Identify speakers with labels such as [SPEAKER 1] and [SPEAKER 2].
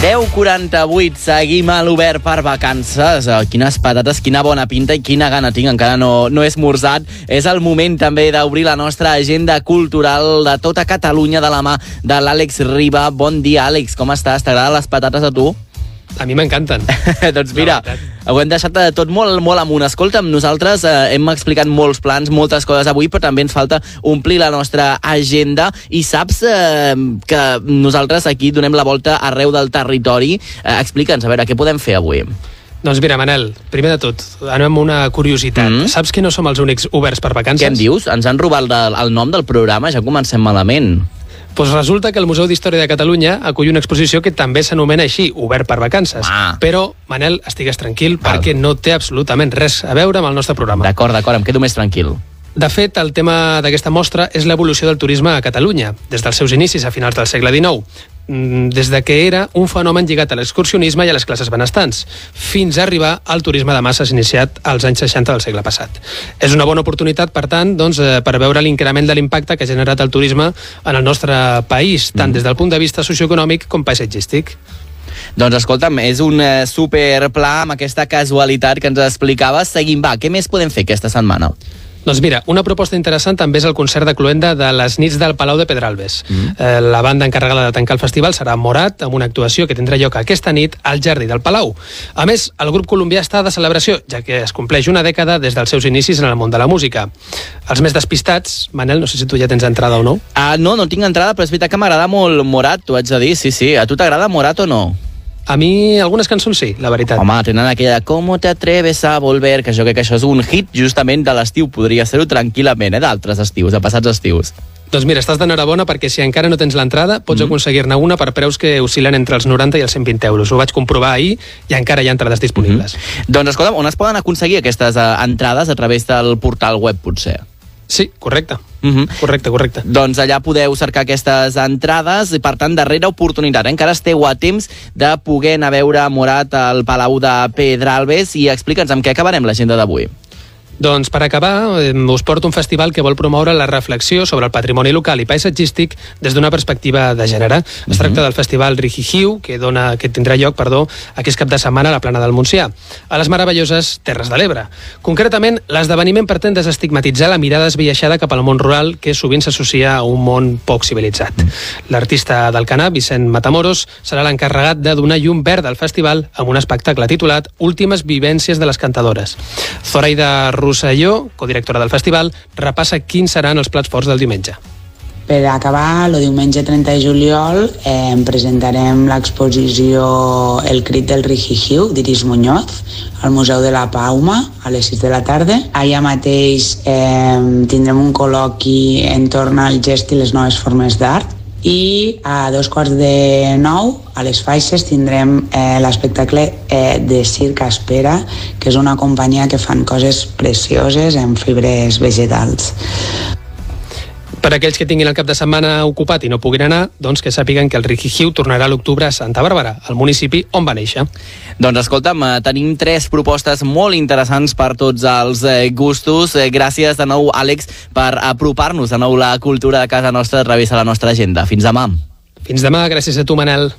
[SPEAKER 1] 48, seguim a l'obert per vacances. Oh, quines patates, quina bona pinta i quina gana tinc, encara no, no he esmorzat. És el moment també d'obrir la nostra agenda cultural de tota Catalunya de la mà de l'Àlex Riba. Bon dia, Àlex, com estàs? T'agraden les patates a tu?
[SPEAKER 2] A mi m'encanten.
[SPEAKER 1] doncs mira, ho hem deixat tot molt, molt amunt. Escolta'm, nosaltres eh, hem explicat molts plans, moltes coses avui, però també ens falta omplir la nostra agenda i saps eh, que nosaltres aquí donem la volta arreu del territori. Eh, Explica'ns, a veure, què podem fer avui?
[SPEAKER 2] Doncs mira, Manel, primer de tot, anem amb una curiositat.
[SPEAKER 1] Mm.
[SPEAKER 2] Saps que no som els únics oberts per vacances?
[SPEAKER 1] Què em dius? Ens han robat el, el nom del programa, ja comencem malament.
[SPEAKER 2] Pues resulta que el Museu d'Història de Catalunya acull una exposició que també s'anomena així, Obert per Vacances.
[SPEAKER 1] Ah.
[SPEAKER 2] Però, Manel, estigues tranquil
[SPEAKER 1] Val.
[SPEAKER 2] perquè no té absolutament res a veure amb el nostre programa.
[SPEAKER 1] D'acord, d'acord, em quedo més tranquil.
[SPEAKER 2] De fet, el tema d'aquesta mostra és l'evolució del turisme a Catalunya, des dels seus inicis a finals del segle XIX, mm, des de que era un fenomen lligat a l'excursionisme i a les classes benestants, fins a arribar al turisme de masses iniciat als anys 60 del segle passat. És una bona oportunitat, per tant, doncs, eh, per veure l'increment de l'impacte que ha generat el turisme en el nostre país, tant des del punt de vista socioeconòmic com paisatgístic.
[SPEAKER 1] Doncs escolta'm, és un eh, superpla amb aquesta casualitat que ens explicaves. Seguim, va, què més podem fer aquesta setmana?
[SPEAKER 2] Doncs mira, una proposta interessant també és el concert de cluenda de les nits del Palau de Pedralbes. Mm. Eh, la banda encarregada de tancar el festival serà Morat, amb una actuació que tindrà lloc aquesta nit al Jardí del Palau. A més, el grup colombià està de celebració, ja que es compleix una dècada des dels seus inicis en el món de la música. Els més despistats, Manel, no sé si tu ja tens entrada o no,
[SPEAKER 1] Ah, no, no tinc entrada, però és veritat que m'agrada molt Morat, t'ho haig de dir, sí, sí. A tu t'agrada Morat o no?
[SPEAKER 2] A mi algunes cançons sí, la veritat.
[SPEAKER 1] Home, tenen aquella de ¿Cómo te atreves a volver? Que jo crec que això és un hit justament de l'estiu. Podria ser-ho tranquil·lament, eh? D'altres estius, de passats estius.
[SPEAKER 2] Doncs mira, estàs d'enhorabona perquè si encara no tens l'entrada pots mm. aconseguir-ne una per preus que oscil·len entre els 90 i els 120 euros. Ho vaig comprovar ahir i encara hi ha entrades disponibles.
[SPEAKER 1] Mm -hmm. Doncs escolta'm, on es poden aconseguir aquestes uh, entrades? A través del portal web, potser?
[SPEAKER 2] Sí, correcte.
[SPEAKER 1] Mm -hmm.
[SPEAKER 2] Correcte, correcte.
[SPEAKER 1] Doncs allà podeu cercar aquestes entrades i, per tant, darrera oportunitat. Eh? Encara esteu a temps de poder anar a veure Morat al Palau de Pedralbes i explica'ns amb què acabarem l'agenda d'avui.
[SPEAKER 2] Doncs per acabar, us porto un festival que vol promoure la reflexió sobre el patrimoni local i paisatgístic des d'una perspectiva de gènere. Mm -hmm. Es tracta del festival Rijihiu, que, dona, que tindrà lloc perdó, aquest cap de setmana a la plana del Montsià, a les meravelloses Terres de l'Ebre. Concretament, l'esdeveniment pretén desestigmatitzar la mirada esbiaixada cap al món rural que sovint s'associa a un món poc civilitzat. L'artista del Canà, Vicent Matamoros, serà l'encarregat de donar llum verd al festival amb un espectacle titulat Últimes vivències de les cantadores. Zoraida Rosselló, codirectora del festival, repassa quins seran els plats forts del diumenge.
[SPEAKER 3] Per acabar, el diumenge 30 de juliol eh, presentarem l'exposició El crit del Rijijiu d'Iris Muñoz al Museu de la Pauma a les 6 de la tarda. Allà mateix eh, tindrem un col·loqui entorn al gest i les noves formes d'art i a dos quarts de nou a les faixes tindrem eh, l'espectacle eh, de Circ Espera que és una companyia que fan coses precioses en fibres vegetals
[SPEAKER 2] per aquells que tinguin el cap de setmana ocupat i no puguin anar, doncs que sàpiguen que el Rijijiu tornarà a l'octubre a Santa Bàrbara, al municipi on va néixer.
[SPEAKER 1] Doncs escolta'm, eh, tenim tres propostes molt interessants per tots els eh, gustos. Eh, Gràcies de nou, Àlex, per apropar-nos de nou la cultura de casa nostra a través de la nostra agenda. Fins demà.
[SPEAKER 2] Fins demà, gràcies a tu, Manel.